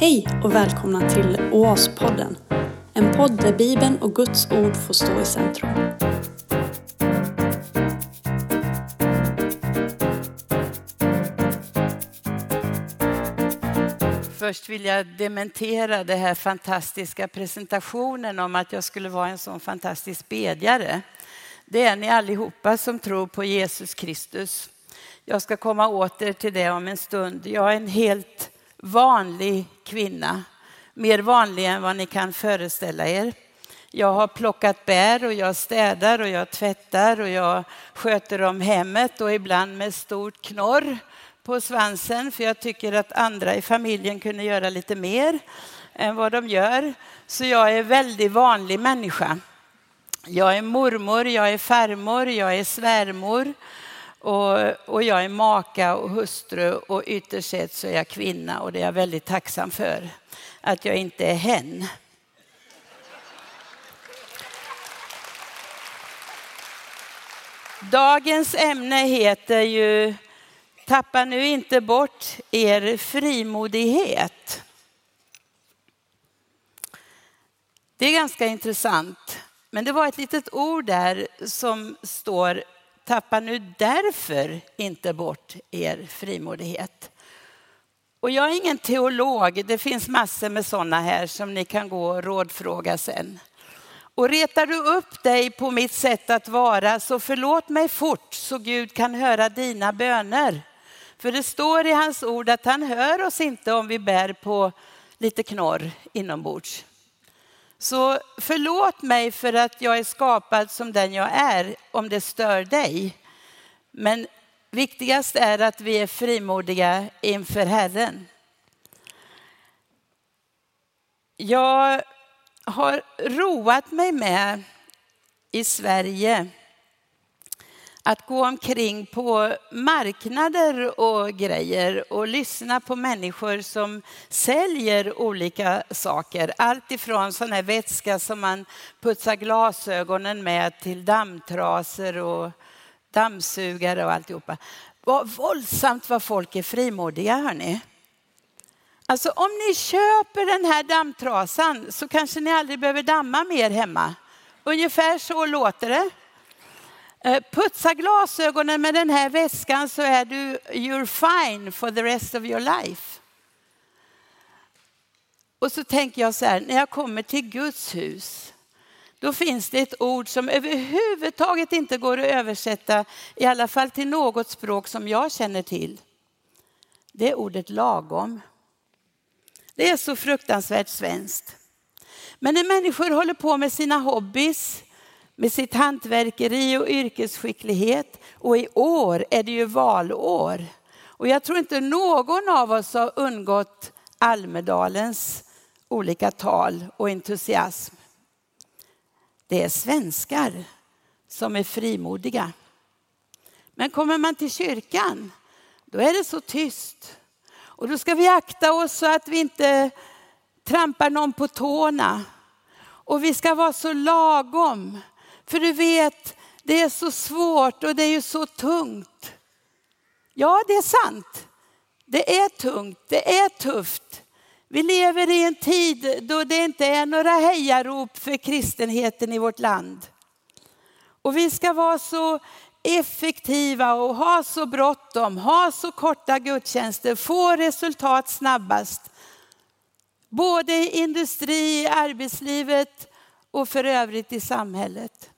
Hej och välkomna till Oaspodden. En podd där Bibeln och Guds ord får stå i centrum. Först vill jag dementera den här fantastiska presentationen om att jag skulle vara en sån fantastisk bedjare. Det är ni allihopa som tror på Jesus Kristus. Jag ska komma åter till det om en stund. Jag är en helt vanlig kvinna, mer vanlig än vad ni kan föreställa er. Jag har plockat bär och jag städar och jag tvättar och jag sköter om hemmet och ibland med stort knorr på svansen för jag tycker att andra i familjen kunde göra lite mer än vad de gör. Så jag är väldigt vanlig människa. Jag är mormor, jag är farmor, jag är svärmor och, och jag är maka och hustru och ytterst sett så är jag kvinna och det är jag väldigt tacksam för. Att jag inte är hen. Dagens ämne heter ju Tappa nu inte bort er frimodighet. Det är ganska intressant, men det var ett litet ord där som står Tappa nu därför inte bort er frimodighet. Och jag är ingen teolog, det finns massor med sådana här som ni kan gå och rådfråga sen. Och retar du upp dig på mitt sätt att vara så förlåt mig fort så Gud kan höra dina böner. För det står i hans ord att han hör oss inte om vi bär på lite knorr inombords. Så förlåt mig för att jag är skapad som den jag är om det stör dig. Men viktigast är att vi är frimodiga inför Herren. Jag har roat mig med i Sverige att gå omkring på marknader och grejer och lyssna på människor som säljer olika saker. Allt ifrån sån här vätska som man putsar glasögonen med till dammtrasor och dammsugare och alltihopa. Vad våldsamt vad folk är frimodiga hörni. Alltså om ni köper den här dammtrasan så kanske ni aldrig behöver damma mer hemma. Ungefär så låter det. Eh, putsa glasögonen med den här väskan så är du you're fine for the rest of your life. Och så tänker jag så här, när jag kommer till Guds hus, då finns det ett ord som överhuvudtaget inte går att översätta, i alla fall till något språk som jag känner till. Det är ordet lagom. Det är så fruktansvärt svenskt. Men när människor håller på med sina hobbys, med sitt hantverkeri och yrkesskicklighet. Och i år är det ju valår. Och jag tror inte någon av oss har undgått Almedalens olika tal och entusiasm. Det är svenskar som är frimodiga. Men kommer man till kyrkan, då är det så tyst. Och då ska vi akta oss så att vi inte trampar någon på tårna. Och vi ska vara så lagom. För du vet, det är så svårt och det är ju så tungt. Ja, det är sant. Det är tungt, det är tufft. Vi lever i en tid då det inte är några hejarop för kristenheten i vårt land. Och vi ska vara så effektiva och ha så bråttom, ha så korta gudstjänster, få resultat snabbast. Både i industri, i arbetslivet och för övrigt i samhället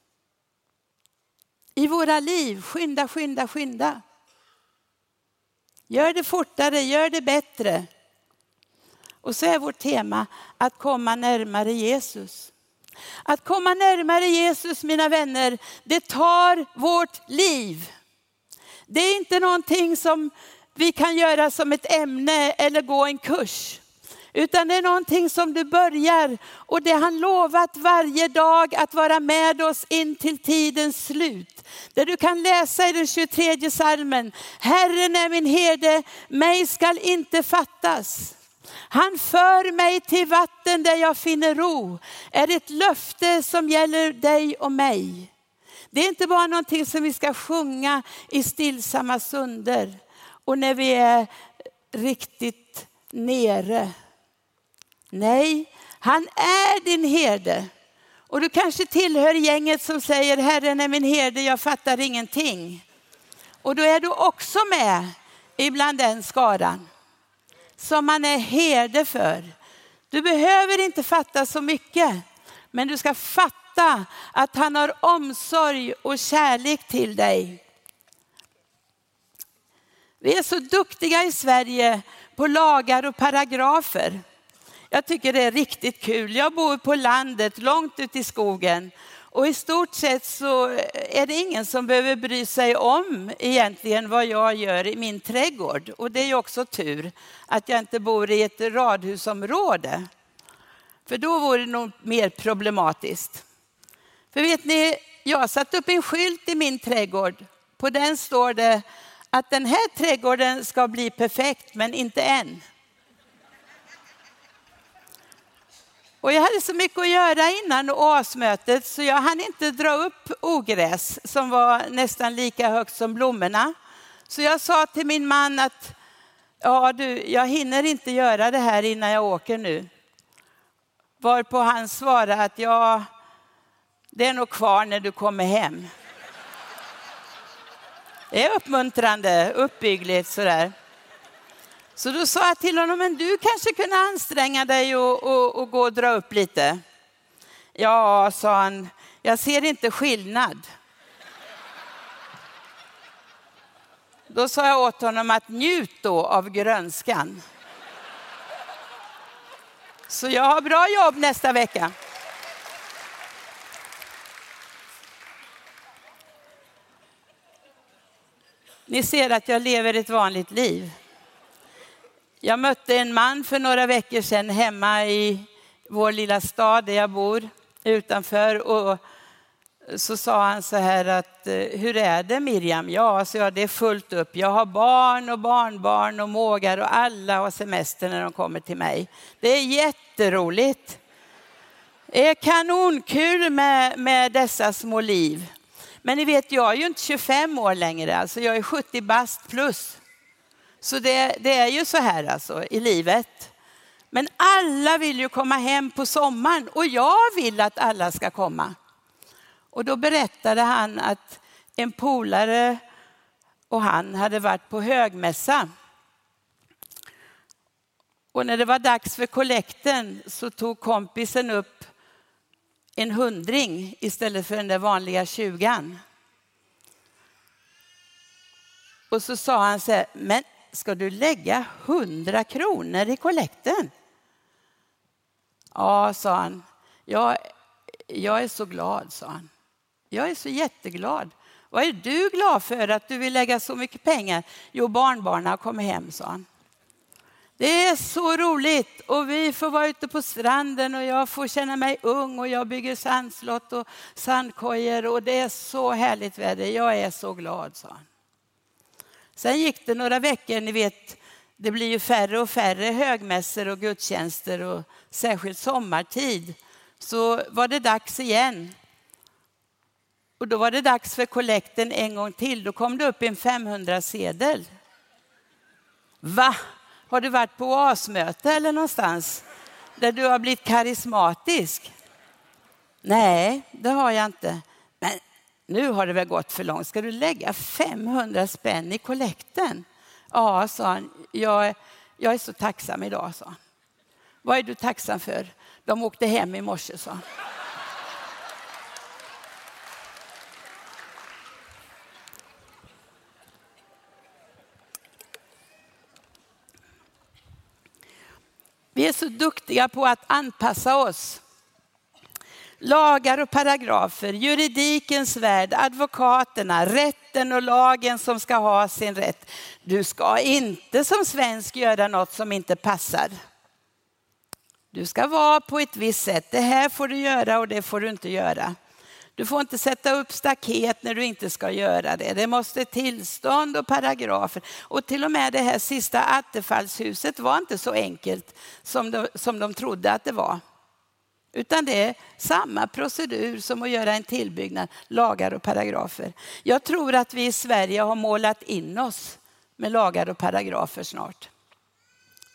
i våra liv. Skynda, skynda, skynda. Gör det fortare, gör det bättre. Och så är vårt tema att komma närmare Jesus. Att komma närmare Jesus, mina vänner, det tar vårt liv. Det är inte någonting som vi kan göra som ett ämne eller gå en kurs. Utan det är någonting som du börjar och det han lovat varje dag att vara med oss in till tidens slut. Där du kan läsa i den 23 salmen, Herren är min herde, mig skall inte fattas. Han för mig till vatten där jag finner ro, är ett löfte som gäller dig och mig. Det är inte bara någonting som vi ska sjunga i stillsamma stunder och när vi är riktigt nere Nej, han är din herde. Och du kanske tillhör gänget som säger Herren är min herde, jag fattar ingenting. Och då är du också med ibland den skaran som man är herde för. Du behöver inte fatta så mycket, men du ska fatta att han har omsorg och kärlek till dig. Vi är så duktiga i Sverige på lagar och paragrafer. Jag tycker det är riktigt kul. Jag bor på landet, långt ute i skogen. Och i stort sett så är det ingen som behöver bry sig om egentligen vad jag gör i min trädgård. Och det är ju också tur att jag inte bor i ett radhusområde. För då vore det nog mer problematiskt. För vet ni, jag har satt upp en skylt i min trädgård. På den står det att den här trädgården ska bli perfekt, men inte än. Och jag hade så mycket att göra innan årsmötet så jag hann inte dra upp ogräs som var nästan lika högt som blommorna. Så jag sa till min man att ja, du, jag hinner inte göra det här innan jag åker nu. Varpå han svarade att ja, det är nog kvar när du kommer hem. Det är uppmuntrande, uppbyggligt sådär. Så då sa jag till honom, men du kanske kunde anstränga dig och, och, och gå och dra upp lite. Ja, sa han, jag ser inte skillnad. Då sa jag åt honom att njut då av grönskan. Så jag har bra jobb nästa vecka. Ni ser att jag lever ett vanligt liv. Jag mötte en man för några veckor sedan hemma i vår lilla stad där jag bor utanför och så sa han så här att eh, hur är det Miriam? Ja, så jag, det är fullt upp. Jag har barn och barnbarn och mågar och alla har semester när de kommer till mig. Det är jätteroligt. Det är kanonkul med, med dessa små liv. Men ni vet, jag är ju inte 25 år längre, alltså jag är 70 bast plus. Så det, det är ju så här alltså i livet. Men alla vill ju komma hem på sommaren och jag vill att alla ska komma. Och då berättade han att en polare och han hade varit på högmässa. Och när det var dags för kollekten så tog kompisen upp en hundring istället för den där vanliga tjugan. Och så sa han så här, men ska du lägga hundra kronor i kollekten? Ja, sa han. Jag, jag är så glad, sa han. Jag är så jätteglad. Vad är du glad för att du vill lägga så mycket pengar? Jo, barnbarnen har kommit hem, sa han. Det är så roligt och vi får vara ute på stranden och jag får känna mig ung och jag bygger sandslott och sandkojor och det är så härligt väder. Jag är så glad, sa han. Sen gick det några veckor, ni vet, det blir ju färre och färre högmässor och gudstjänster och särskilt sommartid. Så var det dags igen. Och då var det dags för kollekten en gång till. Då kom det upp en 500-sedel. Va? Har du varit på oasmöte eller någonstans där du har blivit karismatisk? Nej, det har jag inte. Nu har det väl gått för långt. Ska du lägga 500 spänn i kollekten? Ja, sa han. Jag, jag är så tacksam idag, sa han. Vad är du tacksam för? De åkte hem i morse, sa han. Vi är så duktiga på att anpassa oss. Lagar och paragrafer, juridikens värld, advokaterna, rätten och lagen som ska ha sin rätt. Du ska inte som svensk göra något som inte passar. Du ska vara på ett visst sätt. Det här får du göra och det får du inte göra. Du får inte sätta upp staket när du inte ska göra det. Det måste tillstånd och paragrafer. Och till och med det här sista attefallshuset var inte så enkelt som de, som de trodde att det var. Utan det är samma procedur som att göra en tillbyggnad, lagar och paragrafer. Jag tror att vi i Sverige har målat in oss med lagar och paragrafer snart.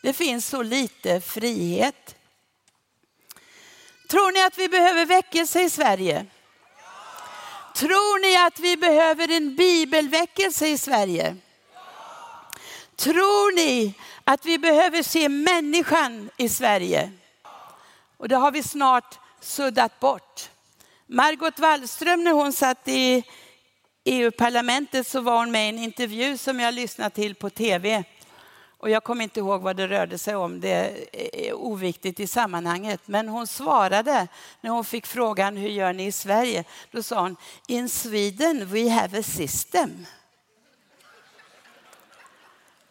Det finns så lite frihet. Tror ni att vi behöver väckelse i Sverige? Tror ni att vi behöver en bibelväckelse i Sverige? Tror ni att vi behöver se människan i Sverige? Och det har vi snart suddat bort. Margot Wallström när hon satt i EU-parlamentet så var hon med i en intervju som jag lyssnade till på tv. Och jag kommer inte ihåg vad det rörde sig om, det är oviktigt i sammanhanget. Men hon svarade när hon fick frågan hur gör ni i Sverige? Då sa hon, in Sweden we have a system.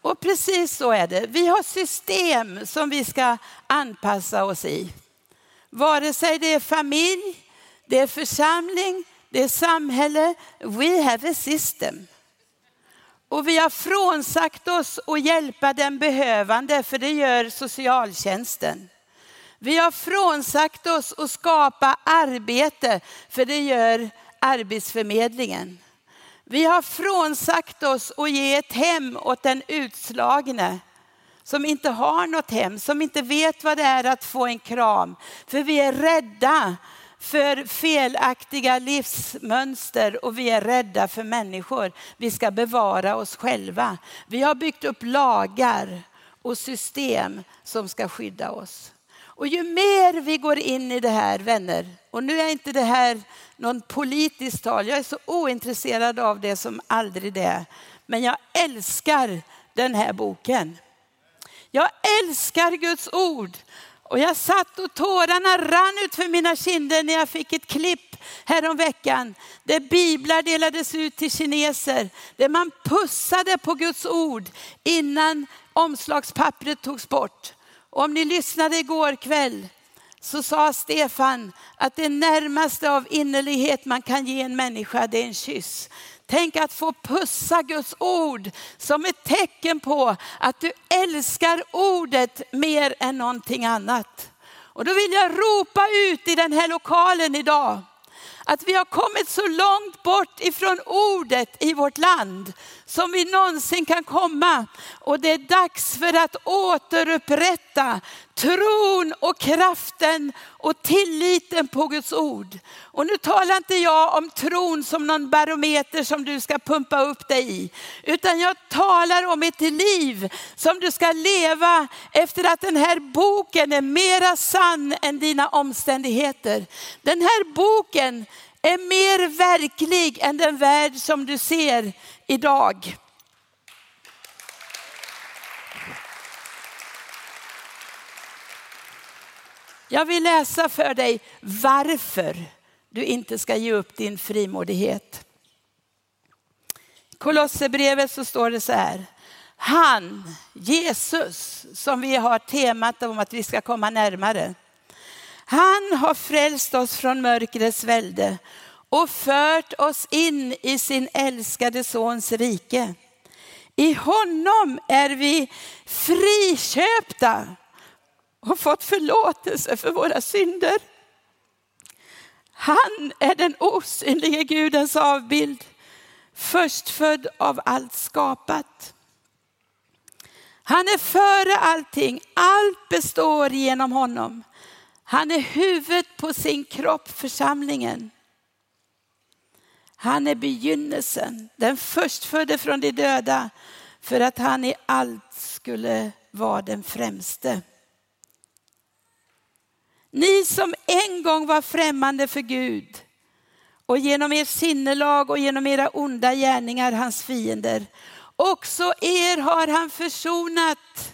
Och precis så är det. Vi har system som vi ska anpassa oss i. Vare sig det är familj, det är församling, det är samhälle. We have a system. Och vi har frånsagt oss att hjälpa den behövande, för det gör socialtjänsten. Vi har frånsagt oss att skapa arbete, för det gör Arbetsförmedlingen. Vi har frånsagt oss att ge ett hem åt den utslagne som inte har något hem, som inte vet vad det är att få en kram. För vi är rädda för felaktiga livsmönster och vi är rädda för människor. Vi ska bevara oss själva. Vi har byggt upp lagar och system som ska skydda oss. Och ju mer vi går in i det här, vänner, och nu är inte det här någon politiskt tal, jag är så ointresserad av det som aldrig det. Men jag älskar den här boken. Jag älskar Guds ord. Och jag satt och tårarna rann ut för mina kinder när jag fick ett klipp häromveckan där biblar delades ut till kineser, där man pussade på Guds ord innan omslagspappret togs bort. Och om ni lyssnade igår kväll så sa Stefan att det närmaste av innerlighet man kan ge en människa det är en kyss. Tänk att få pussa Guds ord som ett tecken på att du älskar ordet mer än någonting annat. Och då vill jag ropa ut i den här lokalen idag att vi har kommit så långt bort ifrån ordet i vårt land som vi någonsin kan komma. Och det är dags för att återupprätta tron och kraften och tilliten på Guds ord. Och nu talar inte jag om tron som någon barometer som du ska pumpa upp dig i, utan jag talar om ett liv som du ska leva efter att den här boken är mera sann än dina omständigheter. Den här boken är mer verklig än den värld som du ser idag. Jag vill läsa för dig varför du inte ska ge upp din frimodighet. I Kolosserbrevet så står det så här. Han, Jesus, som vi har temat om att vi ska komma närmare. Han har frälst oss från mörkrets välde och fört oss in i sin älskade sons rike. I honom är vi friköpta och fått förlåtelse för våra synder. Han är den osynlige Gudens avbild, förstfödd av allt skapat. Han är före allting, allt består genom honom. Han är huvudet på sin kropp, församlingen. Han är begynnelsen, den förstfödde från de döda, för att han i allt skulle vara den främste. Ni som en gång var främmande för Gud och genom er sinnelag och genom era onda gärningar hans fiender. Också er har han försonat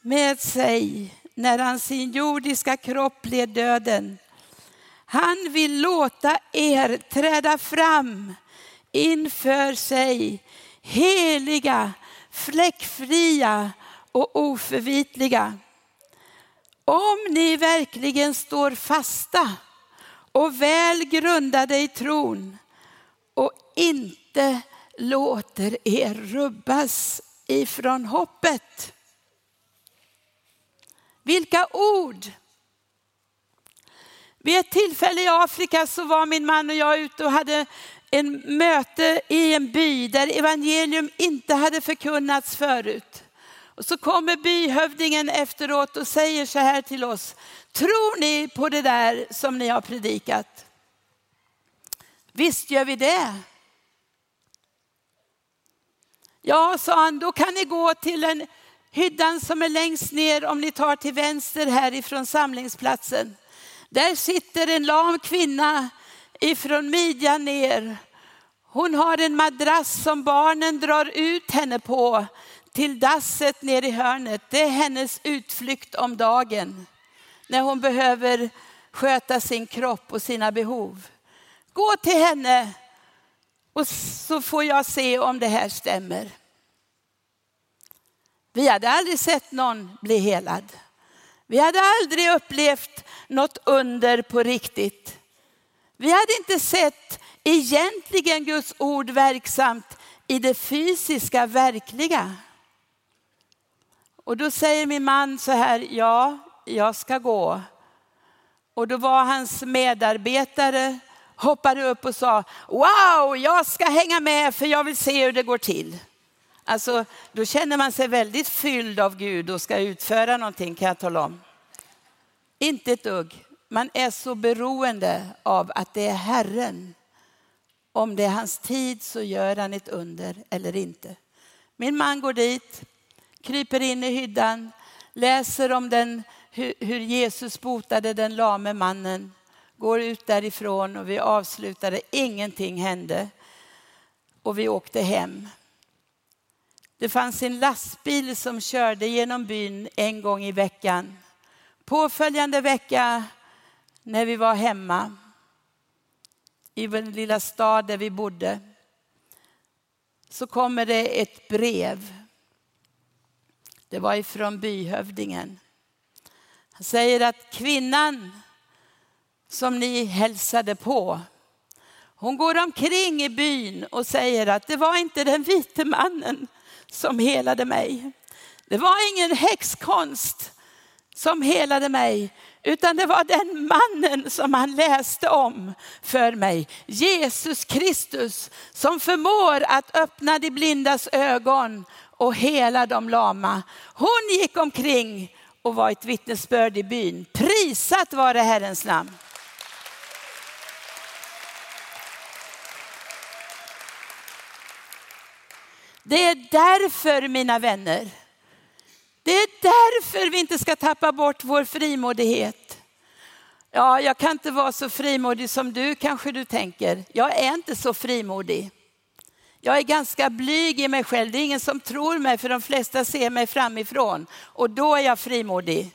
med sig när han sin jordiska kropp led döden. Han vill låta er träda fram inför sig heliga, fläckfria och oförvitliga. Om ni verkligen står fasta och väl grundade i tron och inte låter er rubbas ifrån hoppet. Vilka ord! Vid ett tillfälle i Afrika så var min man och jag ute och hade en möte i en by där evangelium inte hade förkunnats förut. Och så kommer byhövdingen efteråt och säger så här till oss. Tror ni på det där som ni har predikat? Visst gör vi det. Ja, sa han, då kan ni gå till en hyddan som är längst ner om ni tar till vänster härifrån samlingsplatsen. Där sitter en lam kvinna ifrån midjan ner. Hon har en madrass som barnen drar ut henne på till dasset ner i hörnet. Det är hennes utflykt om dagen när hon behöver sköta sin kropp och sina behov. Gå till henne och så får jag se om det här stämmer. Vi hade aldrig sett någon bli helad. Vi hade aldrig upplevt något under på riktigt. Vi hade inte sett egentligen Guds ord verksamt i det fysiska, verkliga. Och då säger min man så här, ja, jag ska gå. Och då var hans medarbetare hoppade upp och sa, wow, jag ska hänga med för jag vill se hur det går till. Alltså, då känner man sig väldigt fylld av Gud och ska utföra någonting kan jag tala om. Inte ett dugg. Man är så beroende av att det är Herren. Om det är hans tid så gör han ett under eller inte. Min man går dit, kryper in i hyddan, läser om den, hur Jesus botade den lame mannen, går ut därifrån och vi avslutade, ingenting hände. Och vi åkte hem. Det fanns en lastbil som körde genom byn en gång i veckan. Påföljande vecka när vi var hemma i den lilla stad där vi bodde så kommer det ett brev. Det var ifrån byhövdingen. Han säger att kvinnan som ni hälsade på, hon går omkring i byn och säger att det var inte den vite mannen som helade mig. Det var ingen häxkonst som helade mig, utan det var den mannen som han läste om för mig. Jesus Kristus som förmår att öppna de blindas ögon och hela de lama. Hon gick omkring och var ett vittnesbörd i byn. Prisat var det Herrens namn. Det är därför mina vänner, det är därför vi inte ska tappa bort vår frimodighet. Ja, jag kan inte vara så frimodig som du kanske du tänker. Jag är inte så frimodig. Jag är ganska blyg i mig själv. Det är ingen som tror mig för de flesta ser mig framifrån. Och då är jag frimodig.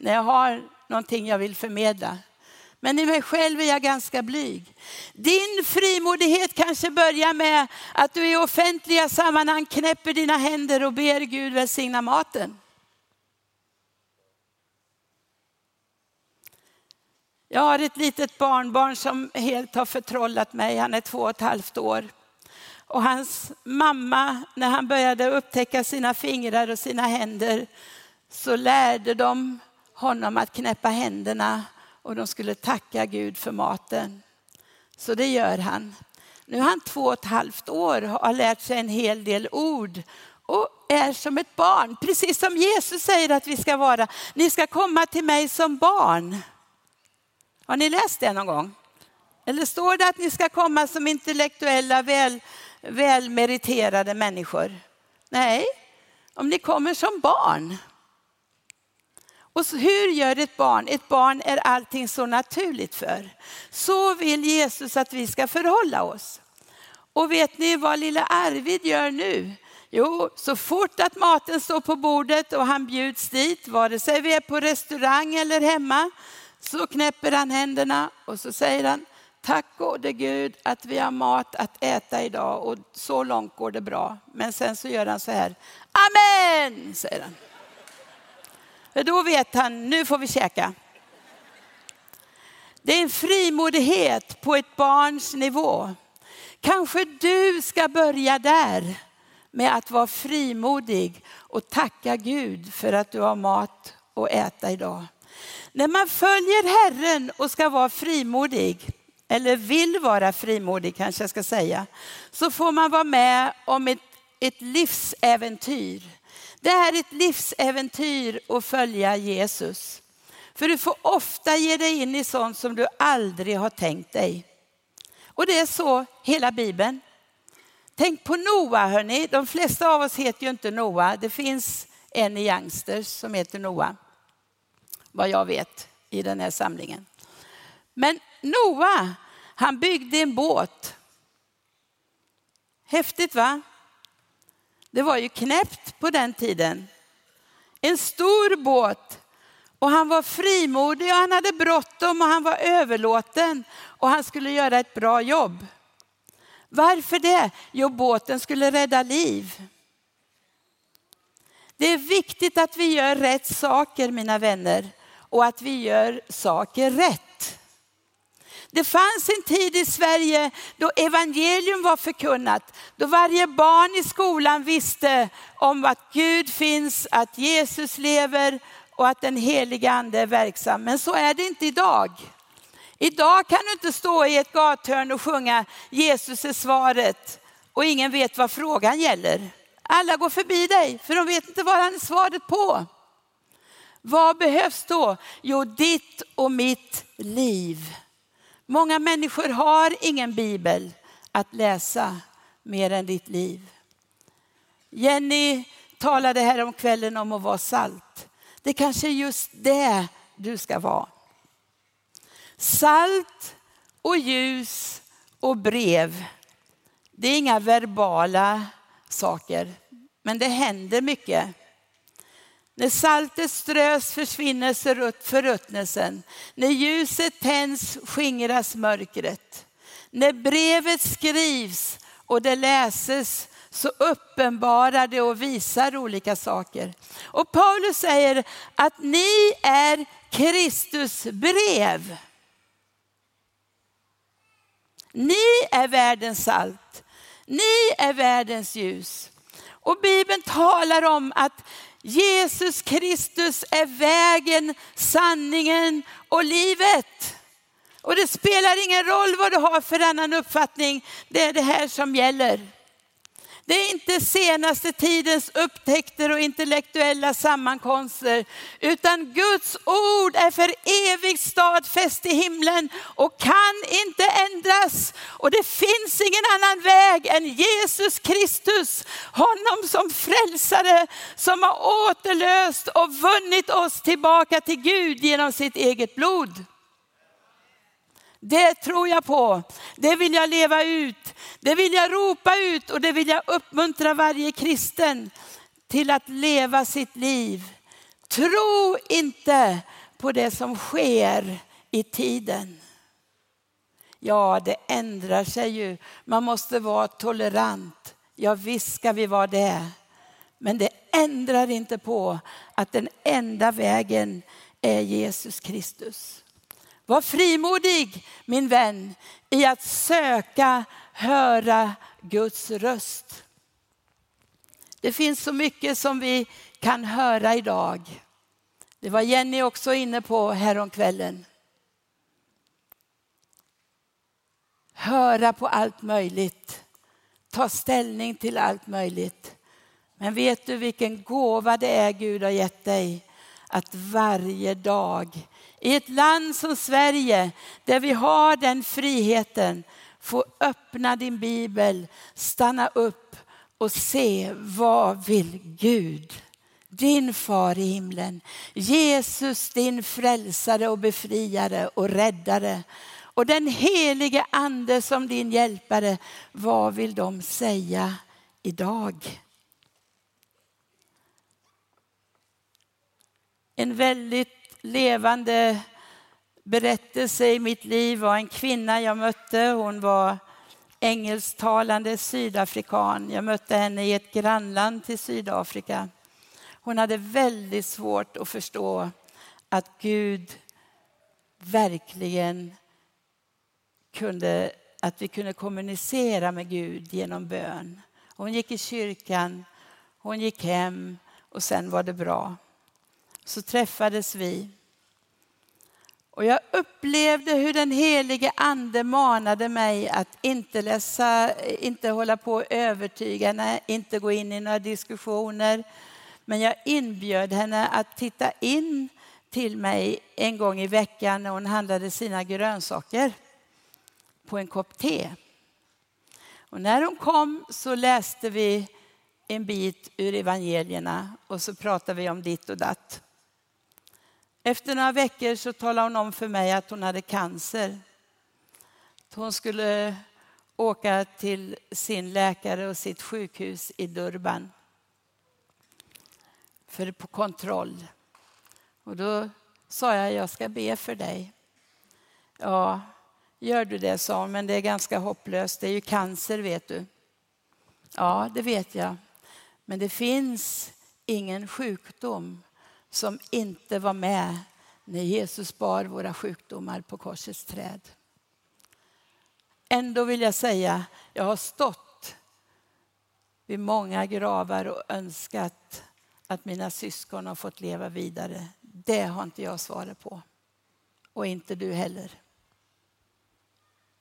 När jag har någonting jag vill förmedla. Men i mig själv är jag ganska blyg. Din frimodighet kanske börjar med att du i offentliga sammanhang knäpper dina händer och ber Gud välsigna maten. Jag har ett litet barnbarn som helt har förtrollat mig. Han är två och ett halvt år. Och hans mamma, när han började upptäcka sina fingrar och sina händer, så lärde de honom att knäppa händerna och de skulle tacka Gud för maten. Så det gör han. Nu är han två och ett halvt år och har lärt sig en hel del ord och är som ett barn, precis som Jesus säger att vi ska vara. Ni ska komma till mig som barn. Har ni läst det någon gång? Eller står det att ni ska komma som intellektuella, väl, välmeriterade människor? Nej, om ni kommer som barn. Och hur gör ett barn? Ett barn är allting så naturligt för. Så vill Jesus att vi ska förhålla oss. Och vet ni vad lilla Arvid gör nu? Jo, så fort att maten står på bordet och han bjuds dit, vare sig vi är på restaurang eller hemma, så knäpper han händerna och så säger han, tack gode Gud att vi har mat att äta idag och så långt går det bra. Men sen så gör han så här, amen, säger han. För då vet han, nu får vi käka. Det är en frimodighet på ett barns nivå. Kanske du ska börja där med att vara frimodig och tacka Gud för att du har mat att äta idag. När man följer Herren och ska vara frimodig, eller vill vara frimodig kanske jag ska säga, så får man vara med om ett, ett livsäventyr det är ett livsäventyr att följa Jesus. För du får ofta ge dig in i sånt som du aldrig har tänkt dig. Och det är så hela Bibeln. Tänk på Noa hörni. De flesta av oss heter ju inte Noa. Det finns en i Youngsters som heter Noa. Vad jag vet i den här samlingen. Men Noa, han byggde en båt. Häftigt va? Det var ju knäppt på den tiden. En stor båt och han var frimodig och han hade bråttom och han var överlåten och han skulle göra ett bra jobb. Varför det? Jo, båten skulle rädda liv. Det är viktigt att vi gör rätt saker mina vänner och att vi gör saker rätt. Det fanns en tid i Sverige då evangelium var förkunnat, då varje barn i skolan visste om att Gud finns, att Jesus lever och att den heliga ande är verksam. Men så är det inte idag. Idag kan du inte stå i ett gathörn och sjunga Jesus är svaret och ingen vet vad frågan gäller. Alla går förbi dig för de vet inte vad han är svaret på. Vad behövs då? Jo, ditt och mitt liv. Många människor har ingen bibel att läsa mer än ditt liv. Jenny talade här om kvällen om att vara salt. Det kanske är just det du ska vara. Salt och ljus och brev. Det är inga verbala saker, men det händer mycket. När saltet strös försvinner förruttnelsen. När ljuset tänds skingras mörkret. När brevet skrivs och det läses så uppenbarar det och visar olika saker. Och Paulus säger att ni är Kristus brev. Ni är världens salt. Ni är världens ljus. Och Bibeln talar om att Jesus Kristus är vägen, sanningen och livet. Och det spelar ingen roll vad du har för annan uppfattning, det är det här som gäller. Det är inte senaste tidens upptäckter och intellektuella sammankomster, utan Guds ord är för evigt stadfäst i himlen och kan inte ändras. Och det finns ingen annan väg än Jesus Kristus, honom som frälsare, som har återlöst och vunnit oss tillbaka till Gud genom sitt eget blod. Det tror jag på. Det vill jag leva ut. Det vill jag ropa ut och det vill jag uppmuntra varje kristen till att leva sitt liv. Tro inte på det som sker i tiden. Ja, det ändrar sig ju. Man måste vara tolerant. Ja, visst ska vi vara det. Men det ändrar inte på att den enda vägen är Jesus Kristus. Var frimodig min vän i att söka höra Guds röst. Det finns så mycket som vi kan höra idag. Det var Jenny också inne på häromkvällen. Höra på allt möjligt. Ta ställning till allt möjligt. Men vet du vilken gåva det är Gud har gett dig? Att varje dag i ett land som Sverige där vi har den friheten få öppna din bibel, stanna upp och se vad vill Gud? Din far i himlen, Jesus din frälsare och befriare och räddare och den helige ande som din hjälpare. Vad vill de säga idag? En väldigt levande berättelse i mitt liv var en kvinna jag mötte. Hon var engelsktalande sydafrikan. Jag mötte henne i ett grannland till Sydafrika. Hon hade väldigt svårt att förstå att Gud verkligen kunde, att vi kunde kommunicera med Gud genom bön. Hon gick i kyrkan, hon gick hem och sen var det bra. Så träffades vi. Och jag upplevde hur den helige ande manade mig att inte läsa, inte hålla på och övertyga, inte gå in i några diskussioner. Men jag inbjöd henne att titta in till mig en gång i veckan när hon handlade sina grönsaker på en kopp te. Och när hon kom så läste vi en bit ur evangelierna och så pratade vi om ditt och datt. Efter några veckor så talade hon om för mig att hon hade cancer. Hon skulle åka till sin läkare och sitt sjukhus i Durban för på kontroll. Och då sa jag, jag ska be för dig. Ja, gör du det, sa hon, men det är ganska hopplöst. Det är ju cancer, vet du. Ja, det vet jag. Men det finns ingen sjukdom som inte var med när Jesus bar våra sjukdomar på korsets träd. Ändå vill jag säga, jag har stått vid många gravar och önskat att mina syskon har fått leva vidare. Det har inte jag svaret på. Och inte du heller.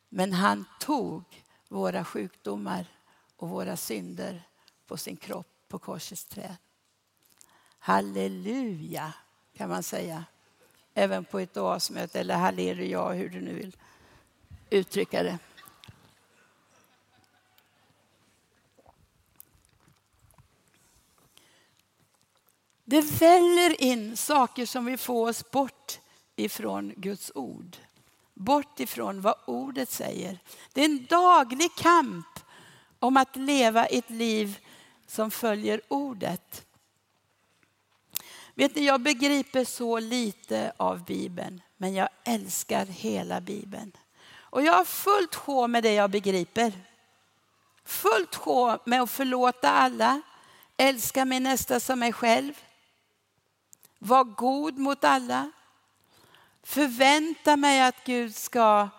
Men han tog våra sjukdomar och våra synder på sin kropp på korsets träd. Halleluja, kan man säga. Även på ett oasmöte, eller halleluja, hur du nu vill uttrycka det. Det väller in saker som vill få oss bort ifrån Guds ord. Bort ifrån vad ordet säger. Det är en daglig kamp om att leva ett liv som följer ordet. Vet ni, jag begriper så lite av Bibeln, men jag älskar hela Bibeln. Och jag har fullt sjå med det jag begriper. Fullt sjå med att förlåta alla, älska min nästa som mig själv, var god mot alla, förvänta mig att Gud ska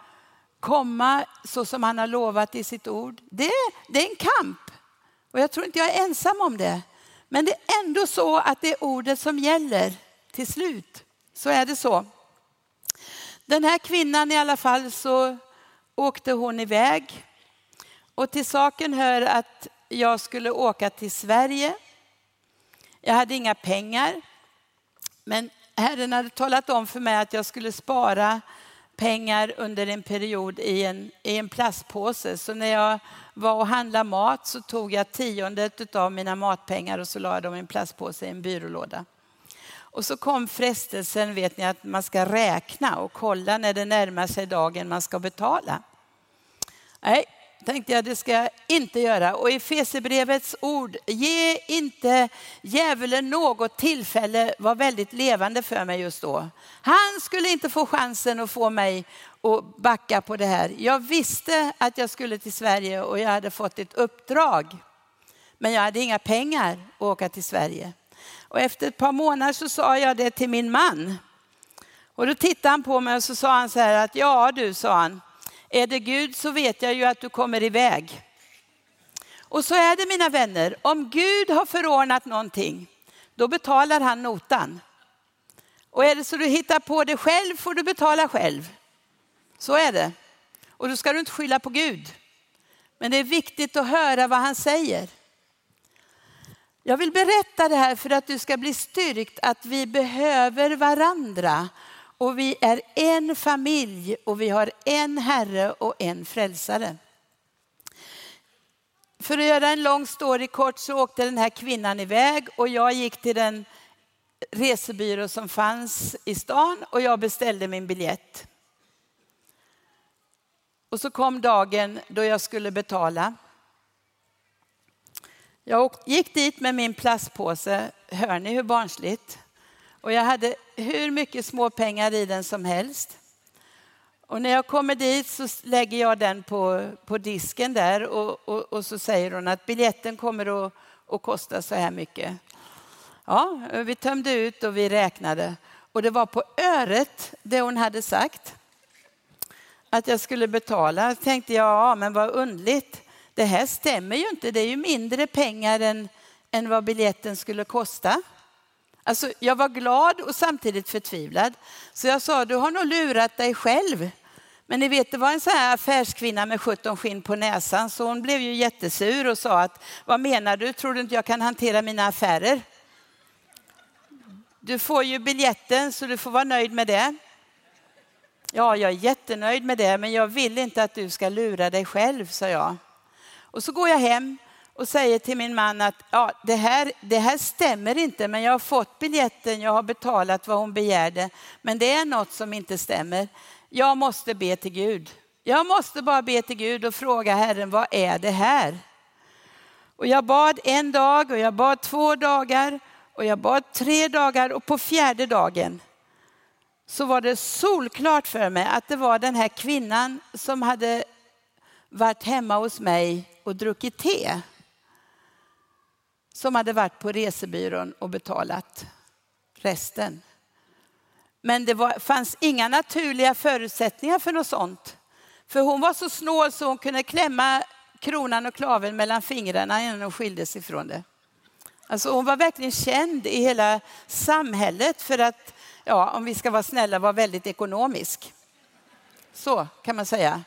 komma så som han har lovat i sitt ord. Det, det är en kamp och jag tror inte jag är ensam om det. Men det är ändå så att det är ordet som gäller till slut. Så är det så. Den här kvinnan i alla fall så åkte hon iväg. Och till saken hör att jag skulle åka till Sverige. Jag hade inga pengar. Men Herren hade talat om för mig att jag skulle spara pengar under en period i en, i en plastpåse. Så när jag var och handlade mat så tog jag tiondet av mina matpengar och så la jag dem i en plastpåse i en byrålåda. Och så kom frestelsen, vet ni, att man ska räkna och kolla när det närmar sig dagen man ska betala. Nej, tänkte jag, det ska jag inte göra. Och i Fesebrevets ord, ge inte djävulen något tillfälle, var väldigt levande för mig just då. Han skulle inte få chansen att få mig att backa på det här. Jag visste att jag skulle till Sverige och jag hade fått ett uppdrag. Men jag hade inga pengar att åka till Sverige. Och efter ett par månader så sa jag det till min man. Och då tittade han på mig och så sa han så här att ja du, sa han, är det Gud så vet jag ju att du kommer iväg. Och så är det mina vänner, om Gud har förordnat någonting, då betalar han notan. Och är det så du hittar på det själv får du betala själv. Så är det. Och då ska du inte skylla på Gud. Men det är viktigt att höra vad han säger. Jag vill berätta det här för att du ska bli styrkt att vi behöver varandra och vi är en familj och vi har en Herre och en frälsare. För att göra en lång story kort så åkte den här kvinnan iväg och jag gick till den resebyrå som fanns i stan och jag beställde min biljett. Och så kom dagen då jag skulle betala. Jag gick dit med min plastpåse. Hör ni hur barnsligt? Och jag hade hur mycket småpengar i den som helst. Och när jag kommer dit så lägger jag den på, på disken där och, och, och så säger hon att biljetten kommer att, att kosta så här mycket. Ja, vi tömde ut och vi räknade. Och det var på öret det hon hade sagt. Att jag skulle betala. Jag tänkte ja, men vad undligt. Det här stämmer ju inte. Det är ju mindre pengar än, än vad biljetten skulle kosta. Alltså, jag var glad och samtidigt förtvivlad. Så jag sa, du har nog lurat dig själv. Men ni vet, det var en sån här affärskvinna med 17 skinn på näsan, så hon blev ju jättesur och sa att, vad menar du, tror du inte jag kan hantera mina affärer? du får ju biljetten så du får vara nöjd med det. Ja, jag är jättenöjd med det, men jag vill inte att du ska lura dig själv, sa jag. Och så går jag hem och säger till min man att ja, det, här, det här stämmer inte, men jag har fått biljetten, jag har betalat vad hon begärde, men det är något som inte stämmer. Jag måste be till Gud. Jag måste bara be till Gud och fråga Herren, vad är det här? Och jag bad en dag och jag bad två dagar och jag bad tre dagar och på fjärde dagen så var det solklart för mig att det var den här kvinnan som hade varit hemma hos mig och druckit te. Som hade varit på resebyrån och betalat resten. Men det var, fanns inga naturliga förutsättningar för något sånt. För hon var så snål så hon kunde klämma kronan och klaven mellan fingrarna innan hon skildes ifrån det. Alltså hon var verkligen känd i hela samhället för att, ja, om vi ska vara snälla, vara väldigt ekonomisk. Så kan man säga.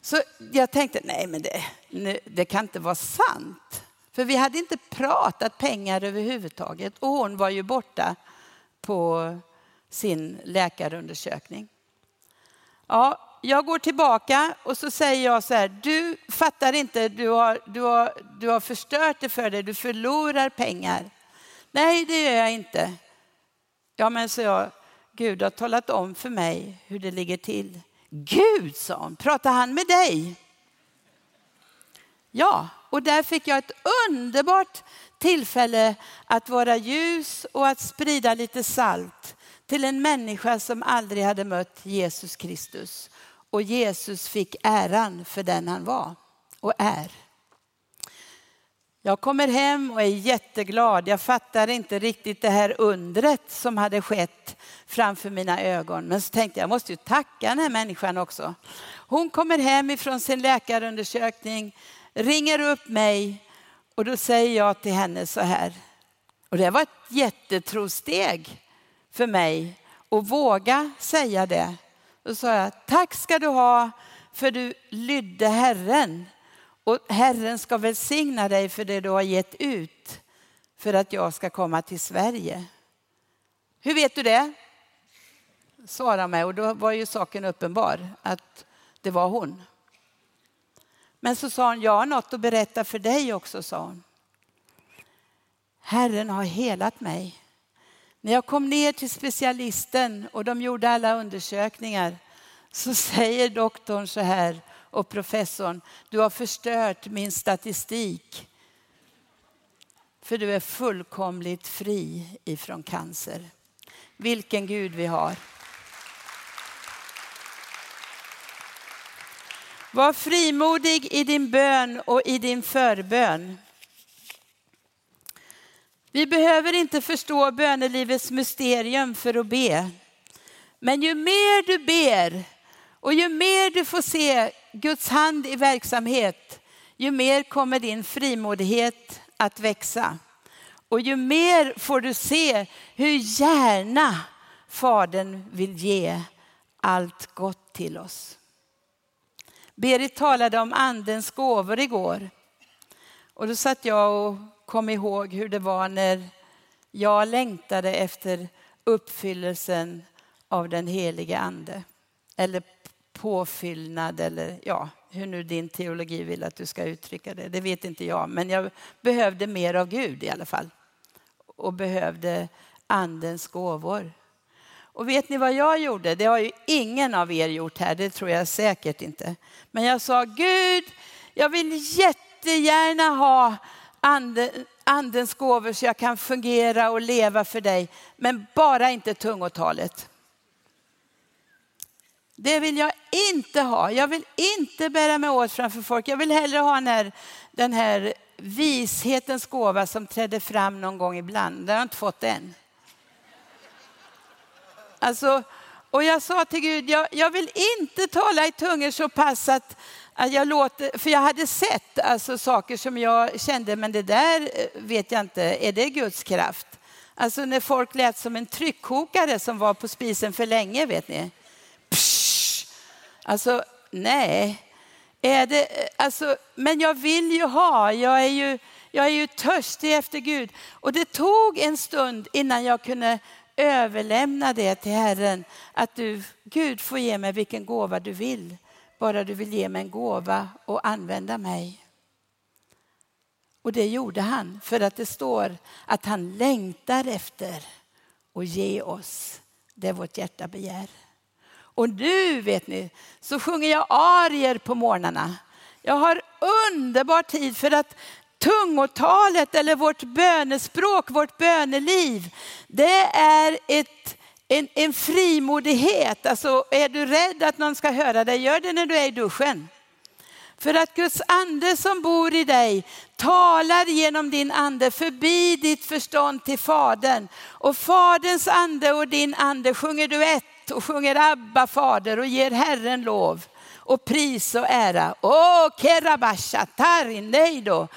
Så jag tänkte, nej men det, det kan inte vara sant. För vi hade inte pratat pengar överhuvudtaget och hon var ju borta på sin läkarundersökning. Ja, jag går tillbaka och så säger jag så här, du fattar inte, du har, du har, du har förstört det för dig, du förlorar pengar. Nej, det gör jag inte. Ja, men så jag, Gud har talat om för mig hur det ligger till. Gud, sa hon, pratar han med dig? Ja, och där fick jag ett underbart tillfälle att vara ljus och att sprida lite salt till en människa som aldrig hade mött Jesus Kristus. Och Jesus fick äran för den han var och är. Jag kommer hem och är jätteglad. Jag fattar inte riktigt det här undret som hade skett framför mina ögon. Men så tänkte jag, jag måste ju tacka den här människan också. Hon kommer hem ifrån sin läkarundersökning, ringer upp mig och då säger jag till henne så här. Och det var ett jättetrosteg för mig att våga säga det. Då sa jag, tack ska du ha för du lydde Herren. Och Herren ska välsigna dig för det du har gett ut för att jag ska komma till Sverige. Hur vet du det? Svara mig och då var ju saken uppenbar att det var hon. Men så sa hon, jag har något att berätta för dig också, sa hon. Herren har helat mig. När jag kom ner till specialisten och de gjorde alla undersökningar så säger doktorn så här och professorn, du har förstört min statistik. För du är fullkomligt fri ifrån cancer. Vilken Gud vi har. Var frimodig i din bön och i din förbön. Vi behöver inte förstå bönelivets mysterium för att be. Men ju mer du ber och ju mer du får se Guds hand i verksamhet, ju mer kommer din frimodighet att växa. Och ju mer får du se hur gärna Fadern vill ge allt gott till oss. Berit talade om andens gåvor igår. Och då satt jag och kom ihåg hur det var när jag längtade efter uppfyllelsen av den helige ande. Eller påfyllnad eller ja, hur nu din teologi vill att du ska uttrycka det. Det vet inte jag, men jag behövde mer av Gud i alla fall. Och behövde andens gåvor. Och vet ni vad jag gjorde? Det har ju ingen av er gjort här, det tror jag säkert inte. Men jag sa, Gud, jag vill jättegärna ha ande, andens gåvor så jag kan fungera och leva för dig. Men bara inte tungotalet. Det vill jag inte ha. Jag vill inte bära mig åt framför folk. Jag vill hellre ha den här, den här vishetens gåva som trädde fram någon gång ibland. Det har jag inte fått än. Alltså, och jag sa till Gud, jag, jag vill inte tala i tungor så pass att, att jag låter, för jag hade sett alltså, saker som jag kände, men det där eh, vet jag inte, är det Guds kraft? Alltså när folk lät som en tryckkokare som var på spisen för länge, vet ni. Psh! Alltså, nej. Är det, eh, alltså, men jag vill ju ha, jag är ju jag är ju törstig efter Gud. Och det tog en stund innan jag kunde överlämna det till Herren. Att du, Gud får ge mig vilken gåva du vill. Bara du vill ge mig en gåva och använda mig. Och det gjorde han för att det står att han längtar efter att ge oss det vårt hjärta begär. Och nu vet ni, så sjunger jag arier på morgnarna. Jag har underbar tid för att tungotalet eller vårt bönespråk, vårt böneliv, det är ett, en, en frimodighet. Alltså är du rädd att någon ska höra dig, gör det när du är i duschen. För att Guds ande som bor i dig talar genom din ande förbi ditt förstånd till Fadern. Och Faderns ande och din ande sjunger duett och sjunger Abba Fader och ger Herren lov och pris och ära. Åh, kerabasha, tarineido.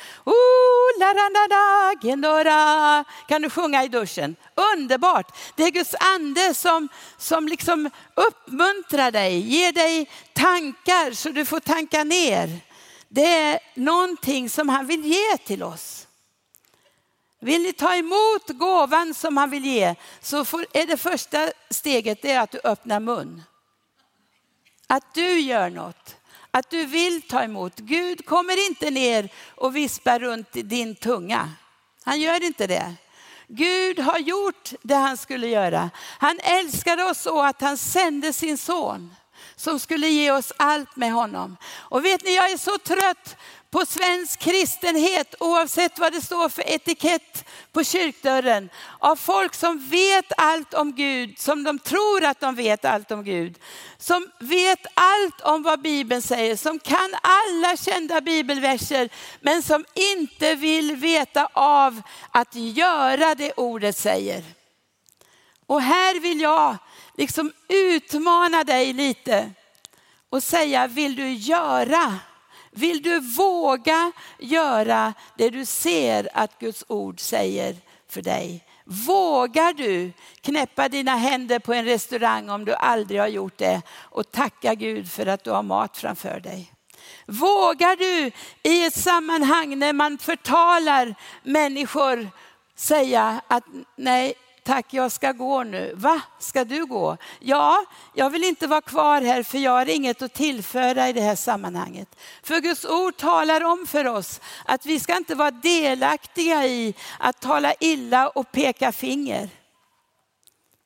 Kan du sjunga i duschen? Underbart. Det är Guds ande som, som liksom uppmuntrar dig, ger dig tankar så du får tanka ner. Det är någonting som han vill ge till oss. Vill ni ta emot gåvan som han vill ge så är det första steget det är att du öppnar mun. Att du gör något. Att du vill ta emot. Gud kommer inte ner och vispar runt din tunga. Han gör inte det. Gud har gjort det han skulle göra. Han älskade oss så att han sände sin son som skulle ge oss allt med honom. Och vet ni, jag är så trött på svensk kristenhet, oavsett vad det står för etikett på kyrkdörren, av folk som vet allt om Gud, som de tror att de vet allt om Gud, som vet allt om vad Bibeln säger, som kan alla kända bibelverser, men som inte vill veta av att göra det ordet säger. Och här vill jag liksom utmana dig lite och säga, vill du göra vill du våga göra det du ser att Guds ord säger för dig? Vågar du knäppa dina händer på en restaurang om du aldrig har gjort det och tacka Gud för att du har mat framför dig? Vågar du i ett sammanhang när man förtalar människor säga att nej, tack jag ska gå nu. Va, ska du gå? Ja, jag vill inte vara kvar här för jag har inget att tillföra i det här sammanhanget. För Guds ord talar om för oss att vi ska inte vara delaktiga i att tala illa och peka finger.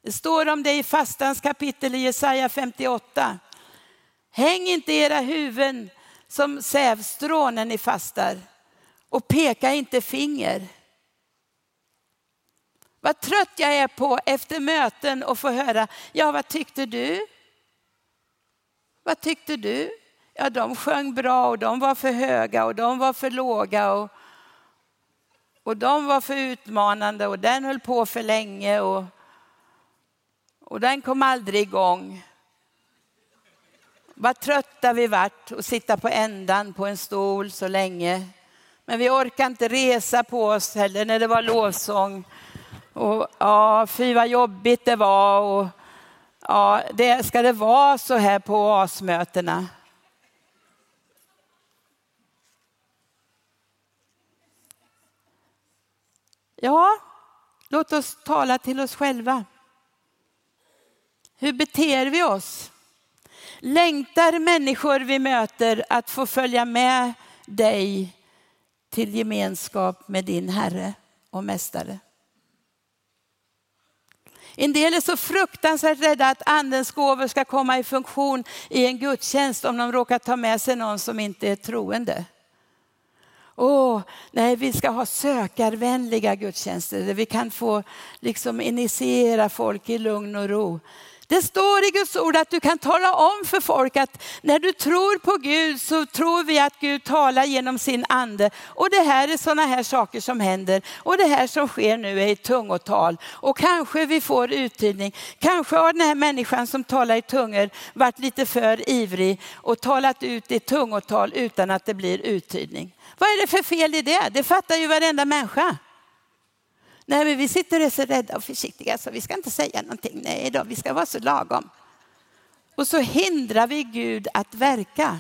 Det står om det i fastans kapitel i Jesaja 58. Häng inte era huvuden som sävstrån när ni fastar och peka inte finger. Vad trött jag är på efter möten och få höra, ja vad tyckte du? Vad tyckte du? Ja, de sjöng bra och de var för höga och de var för låga och, och de var för utmanande och den höll på för länge och, och den kom aldrig igång. Vad trötta vi vart att sitta på ändan på en stol så länge. Men vi orkar inte resa på oss heller när det var lovsång. Och ja, fy vad jobbigt det var. Och, ja, det, ska det vara så här på asmötena? Ja, låt oss tala till oss själva. Hur beter vi oss? Längtar människor vi möter att få följa med dig till gemenskap med din Herre och Mästare? En del är så fruktansvärt rädda att andens gåvor ska komma i funktion i en gudstjänst om de råkar ta med sig någon som inte är troende. Åh, nej, vi ska ha sökarvänliga gudstjänster där vi kan få liksom initiera folk i lugn och ro. Det står i Guds ord att du kan tala om för folk att när du tror på Gud så tror vi att Gud talar genom sin ande. Och det här är sådana här saker som händer. Och det här som sker nu är i tungotal. Och kanske vi får uttydning. Kanske har den här människan som talar i tungor varit lite för ivrig och talat ut i tungotal utan att det blir uttydning. Vad är det för fel i det? Det fattar ju varenda människa. Nej, men vi sitter och är så rädda och försiktiga så vi ska inte säga någonting. Nej då, vi ska vara så lagom. Och så hindrar vi Gud att verka.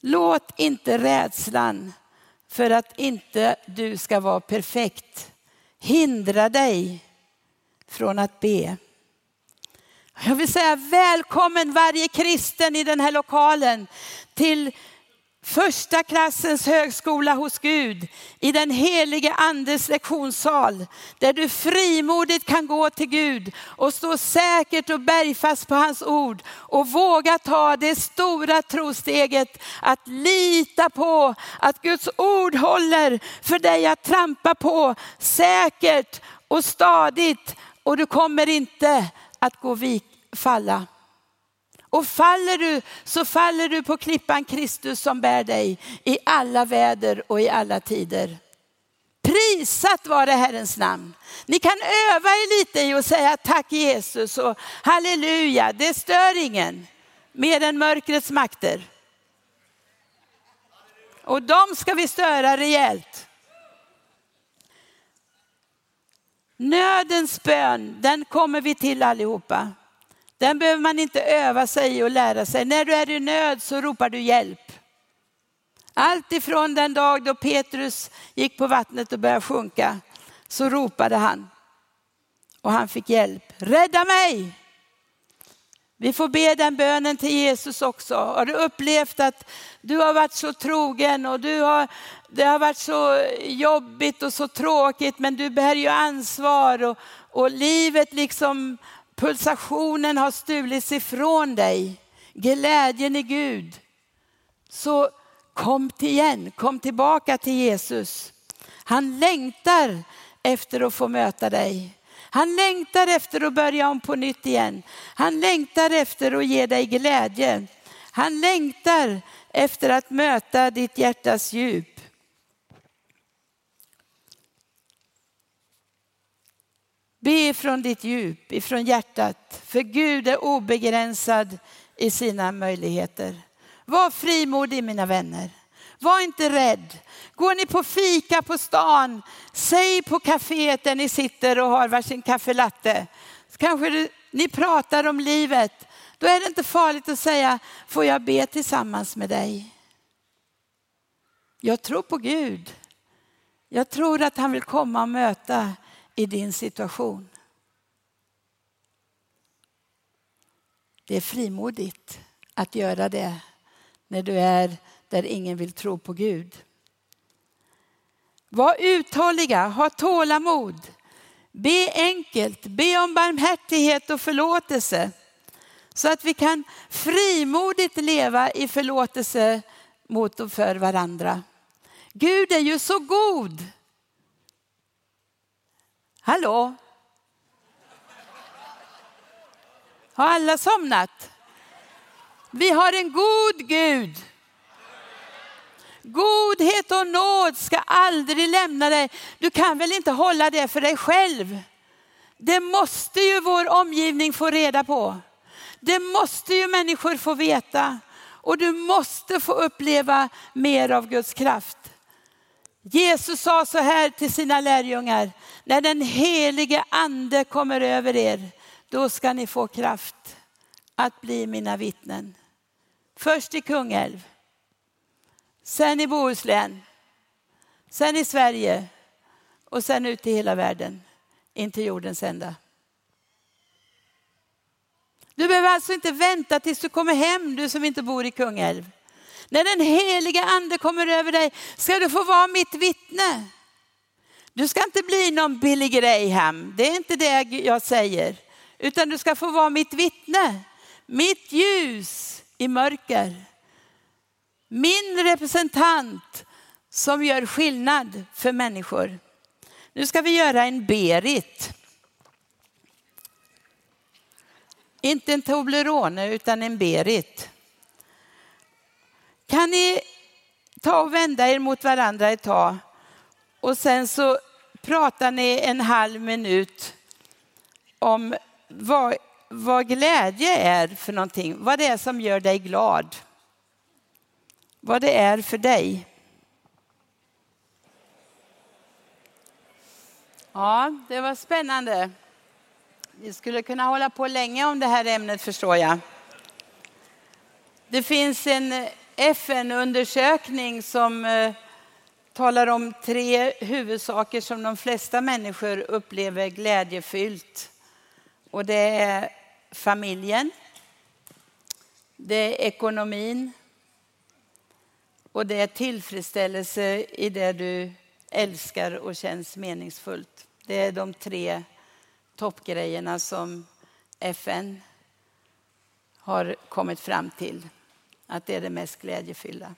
Låt inte rädslan för att inte du ska vara perfekt hindra dig från att be. Jag vill säga välkommen varje kristen i den här lokalen till första klassens högskola hos Gud i den helige andes lektionssal där du frimodigt kan gå till Gud och stå säkert och bergfast på hans ord och våga ta det stora trosteget att lita på att Guds ord håller för dig att trampa på säkert och stadigt och du kommer inte att gå vik, falla. Och faller du så faller du på klippan Kristus som bär dig i alla väder och i alla tider. Prisat var det Herrens namn. Ni kan öva er lite i att säga tack Jesus och halleluja. Det stör ingen mer än mörkrets makter. Och de ska vi störa rejält. Nödens bön, den kommer vi till allihopa. Den behöver man inte öva sig i och lära sig. När du är i nöd så ropar du hjälp. Allt ifrån den dag då Petrus gick på vattnet och började sjunka så ropade han. Och han fick hjälp. Rädda mig! Vi får be den bönen till Jesus också. Har du upplevt att du har varit så trogen och du har, det har varit så jobbigt och så tråkigt men du bär ju ansvar och, och livet liksom pulsationen har stulits ifrån dig, glädjen i Gud, så kom till igen, kom tillbaka till Jesus. Han längtar efter att få möta dig. Han längtar efter att börja om på nytt igen. Han längtar efter att ge dig glädje. Han längtar efter att möta ditt hjärtas djup. Be från ditt djup, ifrån hjärtat, för Gud är obegränsad i sina möjligheter. Var frimodig mina vänner. Var inte rädd. Går ni på fika på stan, säg på kaféet där ni sitter och har varsin kaffelatte. Kanske ni pratar om livet. Då är det inte farligt att säga, får jag be tillsammans med dig? Jag tror på Gud. Jag tror att han vill komma och möta i din situation. Det är frimodigt att göra det när du är där ingen vill tro på Gud. Var uthålliga, ha tålamod. Be enkelt, be om barmhärtighet och förlåtelse. Så att vi kan frimodigt leva i förlåtelse mot och för varandra. Gud är ju så god. Hallå? Har alla somnat? Vi har en god Gud. Godhet och nåd ska aldrig lämna dig. Du kan väl inte hålla det för dig själv? Det måste ju vår omgivning få reda på. Det måste ju människor få veta. Och du måste få uppleva mer av Guds kraft. Jesus sa så här till sina lärjungar, när den helige ande kommer över er, då ska ni få kraft att bli mina vittnen. Först i Kungälv, sen i Bohuslän, sen i Sverige och sen ut i hela världen, in till jordens ända. Du behöver alltså inte vänta tills du kommer hem, du som inte bor i Kungälv. När den heliga ande kommer över dig ska du få vara mitt vittne. Du ska inte bli någon Billy Graham, det är inte det jag säger. Utan du ska få vara mitt vittne, mitt ljus i mörker. Min representant som gör skillnad för människor. Nu ska vi göra en Berit. Inte en Toblerone utan en Berit. Kan ni ta och vända er mot varandra ett tag och sen så pratar ni en halv minut om vad, vad glädje är för någonting, vad det är som gör dig glad. Vad det är för dig. Ja, det var spännande. Vi skulle kunna hålla på länge om det här ämnet förstår jag. Det finns en FN-undersökning som eh, talar om tre huvudsaker som de flesta människor upplever glädjefyllt. Och det är familjen, det är ekonomin och det är tillfredsställelse i det du älskar och känns meningsfullt. Det är de tre toppgrejerna som FN har kommit fram till att det är det mest glädjefyllda.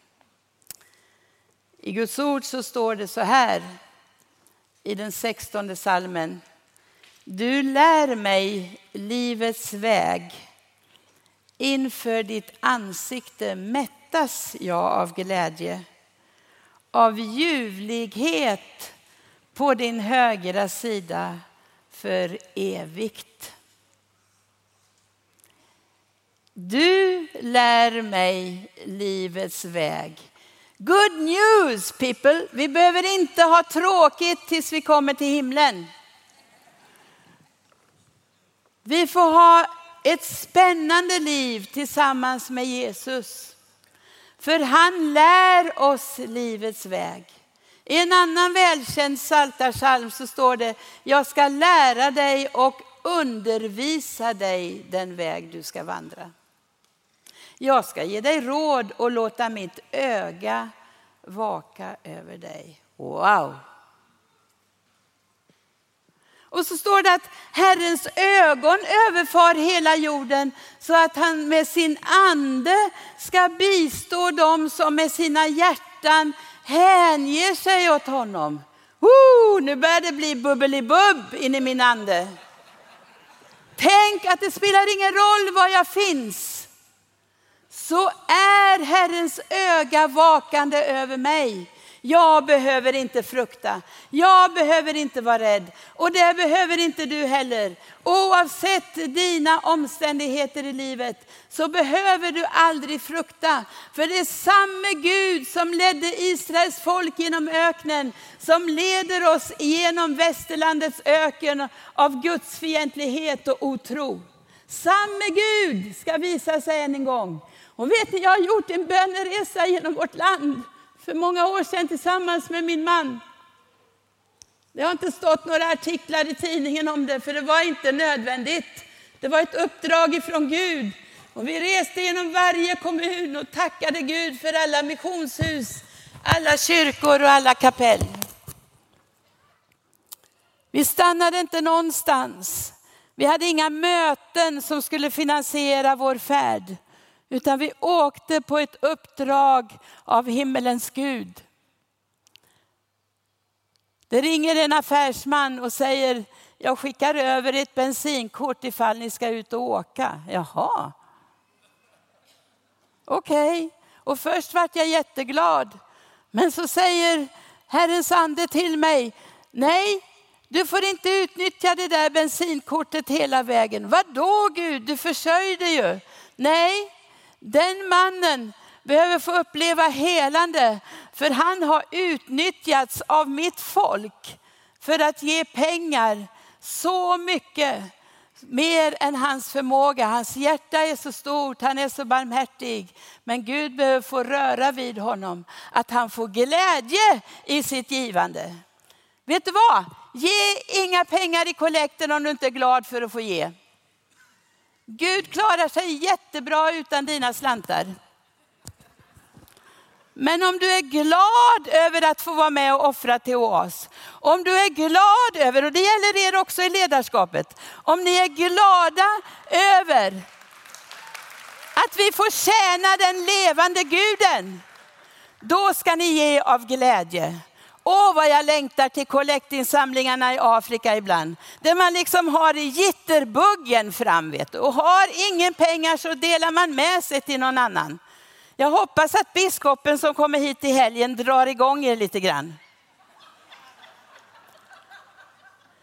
I Guds ord så står det så här i den sextonde salmen. Du lär mig livets väg. Inför ditt ansikte mättas jag av glädje. Av ljuvlighet på din högra sida för evigt. Du lär mig livets väg. Good news people! Vi behöver inte ha tråkigt tills vi kommer till himlen. Vi får ha ett spännande liv tillsammans med Jesus. För han lär oss livets väg. I en annan välkänd psaltarpsalm så står det, jag ska lära dig och undervisa dig den väg du ska vandra. Jag ska ge dig råd och låta mitt öga vaka över dig. Wow! Och så står det att Herrens ögon överfar hela jorden så att han med sin ande ska bistå dem som med sina hjärtan hänger sig åt honom. Woo, nu börjar det bli bubbelibubb in i min ande. Tänk att det spelar ingen roll var jag finns. Så är Herrens öga vakande över mig. Jag behöver inte frukta. Jag behöver inte vara rädd. Och det behöver inte du heller. Oavsett dina omständigheter i livet så behöver du aldrig frukta. För det är samme Gud som ledde Israels folk genom öknen, som leder oss genom västerlandets öken av Guds fientlighet och otro. Samme Gud ska visa sig än en gång. Och vet ni, jag har gjort en böneresa genom vårt land för många år sedan tillsammans med min man. Det har inte stått några artiklar i tidningen om det, för det var inte nödvändigt. Det var ett uppdrag ifrån Gud. Och vi reste genom varje kommun och tackade Gud för alla missionshus, alla kyrkor och alla kapell. Vi stannade inte någonstans. Vi hade inga möten som skulle finansiera vår färd. Utan vi åkte på ett uppdrag av himmelens Gud. Det ringer en affärsman och säger, jag skickar över ett bensinkort ifall ni ska ut och åka. Jaha. Okej, okay. och först vart jag jätteglad. Men så säger Herrens ande till mig, nej, du får inte utnyttja det där bensinkortet hela vägen. Vadå Gud, du försörjde ju. Nej, den mannen behöver få uppleva helande, för han har utnyttjats av mitt folk för att ge pengar så mycket mer än hans förmåga. Hans hjärta är så stort, han är så barmhärtig. Men Gud behöver få röra vid honom, att han får glädje i sitt givande. Vet du vad? Ge inga pengar i kollekten om du inte är glad för att få ge. Gud klarar sig jättebra utan dina slantar. Men om du är glad över att få vara med och offra till oss, om du är glad över, och det gäller er också i ledarskapet, om ni är glada över att vi får tjäna den levande guden, då ska ni ge av glädje. Åh vad jag längtar till kollektinsamlingarna i Afrika ibland. Där man liksom har jitterbuggen fram vet du. Och har ingen pengar så delar man med sig till någon annan. Jag hoppas att biskopen som kommer hit i helgen drar igång er lite grann.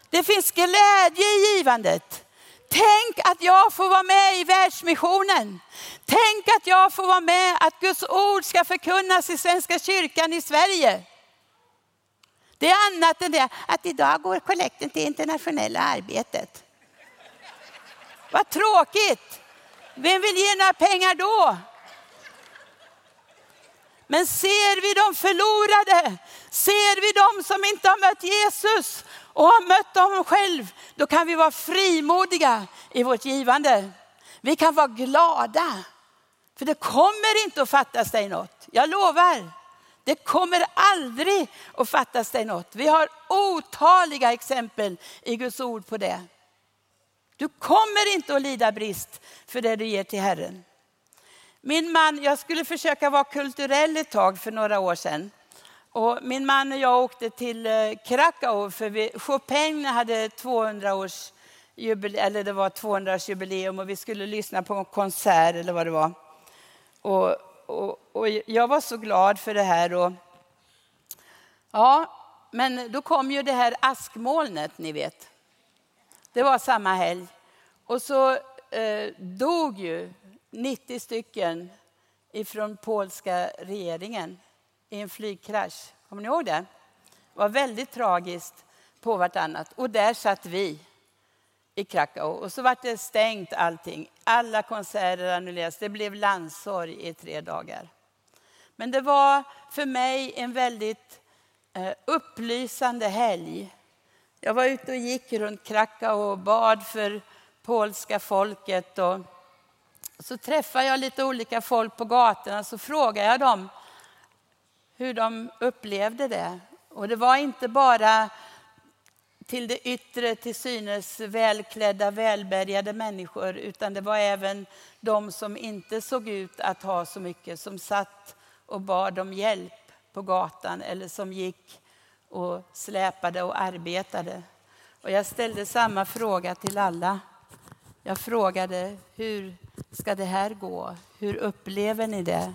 Det finns glädje i givandet. Tänk att jag får vara med i världsmissionen. Tänk att jag får vara med att Guds ord ska förkunnas i Svenska kyrkan i Sverige. Det är annat än det att idag går kollekten till internationella arbetet. Vad tråkigt. Vem vill ge några pengar då? Men ser vi de förlorade, ser vi de som inte har mött Jesus och har mött dem själv, då kan vi vara frimodiga i vårt givande. Vi kan vara glada, för det kommer inte att fattas dig något. Jag lovar. Det kommer aldrig att fattas dig något. Vi har otaliga exempel i Guds ord på det. Du kommer inte att lida brist för det du ger till Herren. Min man, jag skulle försöka vara kulturell ett tag för några år sedan. Och min man och jag åkte till eh, Krakow för vi, Chopin hade 200 års jubileum, eller det var 200 års jubileum och vi skulle lyssna på en konsert eller vad det var. Och, och, och jag var så glad för det här. Och, ja, men då kom ju det här askmolnet, ni vet. Det var samma helg. Och så eh, dog ju 90 stycken ifrån polska regeringen i en flygkrasch. Kommer ni ihåg det? Det var väldigt tragiskt på vartannat. Och där satt vi i Krakow. Och så var det stängt allting. Alla konserter annullerades. Det blev landsorg i tre dagar. Men det var för mig en väldigt eh, upplysande helg. Jag var ute och gick runt Krakow och bad för polska folket. Och så träffade jag lite olika folk på gatorna så frågade jag dem hur de upplevde det. Och det var inte bara till det yttre, till synes välklädda, välbärgade människor, utan det var även de som inte såg ut att ha så mycket, som satt och bad om hjälp på gatan eller som gick och släpade och arbetade. Och jag ställde samma fråga till alla. Jag frågade, hur ska det här gå? Hur upplever ni det?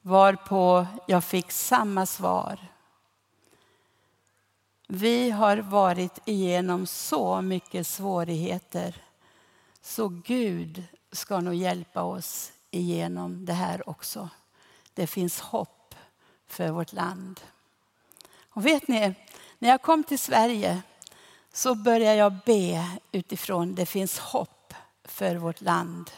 Varpå jag fick samma svar. Vi har varit igenom så mycket svårigheter så Gud ska nog hjälpa oss igenom det här också. Det finns hopp för vårt land. Och vet ni, när jag kom till Sverige så började jag be utifrån det finns hopp för vårt land.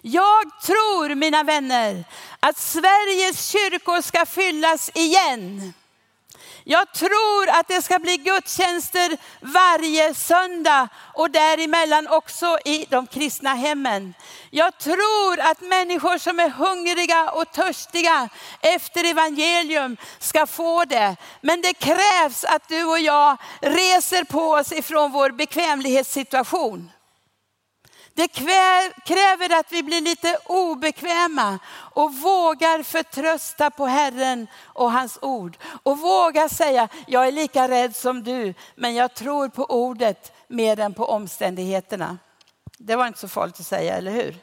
Jag tror, mina vänner, att Sveriges kyrkor ska fyllas igen. Jag tror att det ska bli gudstjänster varje söndag och däremellan också i de kristna hemmen. Jag tror att människor som är hungriga och törstiga efter evangelium ska få det. Men det krävs att du och jag reser på oss ifrån vår bekvämlighetssituation. Det kräver att vi blir lite obekväma och vågar förtrösta på Herren och hans ord. Och vågar säga, jag är lika rädd som du, men jag tror på ordet mer än på omständigheterna. Det var inte så farligt att säga, eller hur?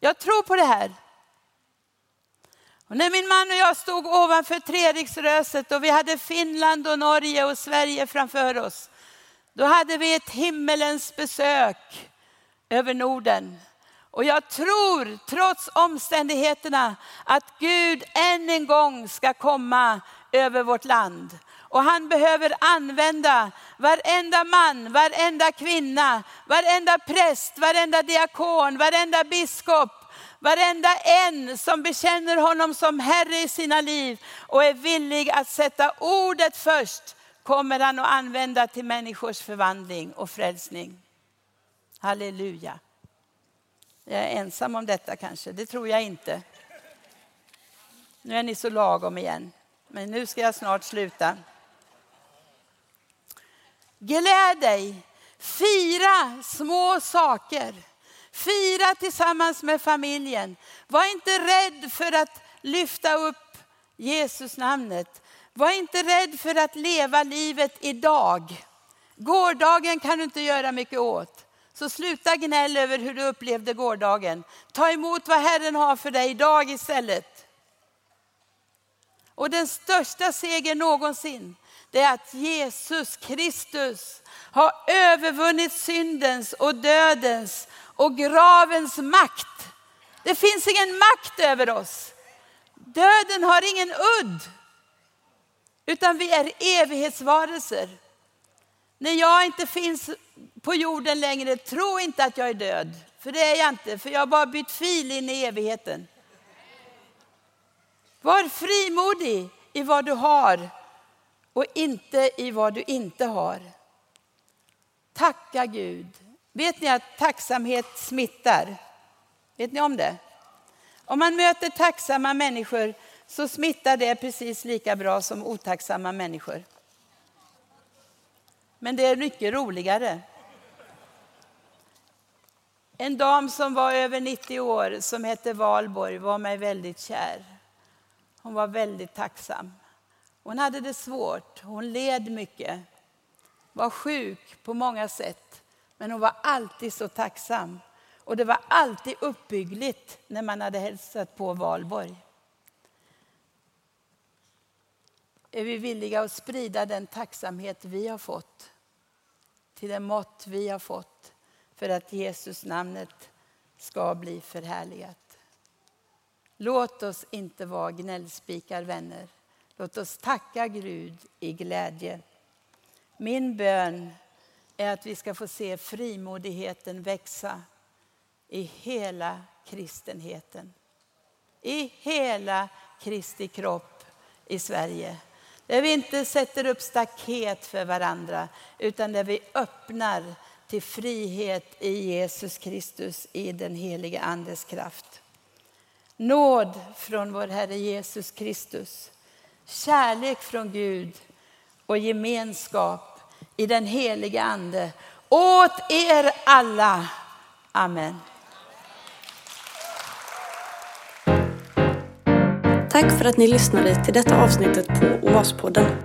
Jag tror på det här. Och när min man och jag stod ovanför Treriksröset och vi hade Finland och Norge och Sverige framför oss då hade vi ett himmelens besök över Norden. Och jag tror, trots omständigheterna, att Gud än en gång ska komma över vårt land. Och han behöver använda varenda man, varenda kvinna, varenda präst, varenda diakon, varenda biskop, varenda en som bekänner honom som Herre i sina liv och är villig att sätta ordet först kommer han att använda till människors förvandling och frälsning. Halleluja. Jag är ensam om detta kanske, det tror jag inte. Nu är ni så lagom igen, men nu ska jag snart sluta. Gläd dig, fira små saker. Fira tillsammans med familjen. Var inte rädd för att lyfta upp Jesus namnet. Var inte rädd för att leva livet idag. Gårdagen kan du inte göra mycket åt. Så sluta gnäll över hur du upplevde gårdagen. Ta emot vad Herren har för dig idag istället. Och den största segern någonsin, det är att Jesus Kristus har övervunnit syndens och dödens och gravens makt. Det finns ingen makt över oss. Döden har ingen udd. Utan vi är evighetsvarelser. När jag inte finns på jorden längre, tro inte att jag är död. För det är jag inte, för jag har bara bytt fil in i evigheten. Var frimodig i vad du har och inte i vad du inte har. Tacka Gud. Vet ni att tacksamhet smittar? Vet ni om det? Om man möter tacksamma människor så smittar det precis lika bra som otacksamma människor. Men det är mycket roligare. En dam som var över 90 år som hette Valborg var mig väldigt kär. Hon var väldigt tacksam. Hon hade det svårt, hon led mycket, var sjuk på många sätt. Men hon var alltid så tacksam. Och det var alltid uppbyggligt när man hade hälsat på Valborg. Är vi villiga att sprida den tacksamhet vi har fått till den mått vi har fått för att Jesus namnet ska bli förhärligat? Låt oss inte vara gnällspikar vänner. Låt oss tacka Gud i glädje. Min bön är att vi ska få se frimodigheten växa i hela kristenheten. I hela Kristi kropp i Sverige. Där vi inte sätter upp staket för varandra utan där vi öppnar till frihet i Jesus Kristus i den helige Andes kraft. Nåd från vår Herre Jesus Kristus, kärlek från Gud och gemenskap i den helige Ande åt er alla. Amen. Tack för att ni lyssnade till detta avsnittet på OAS-podden.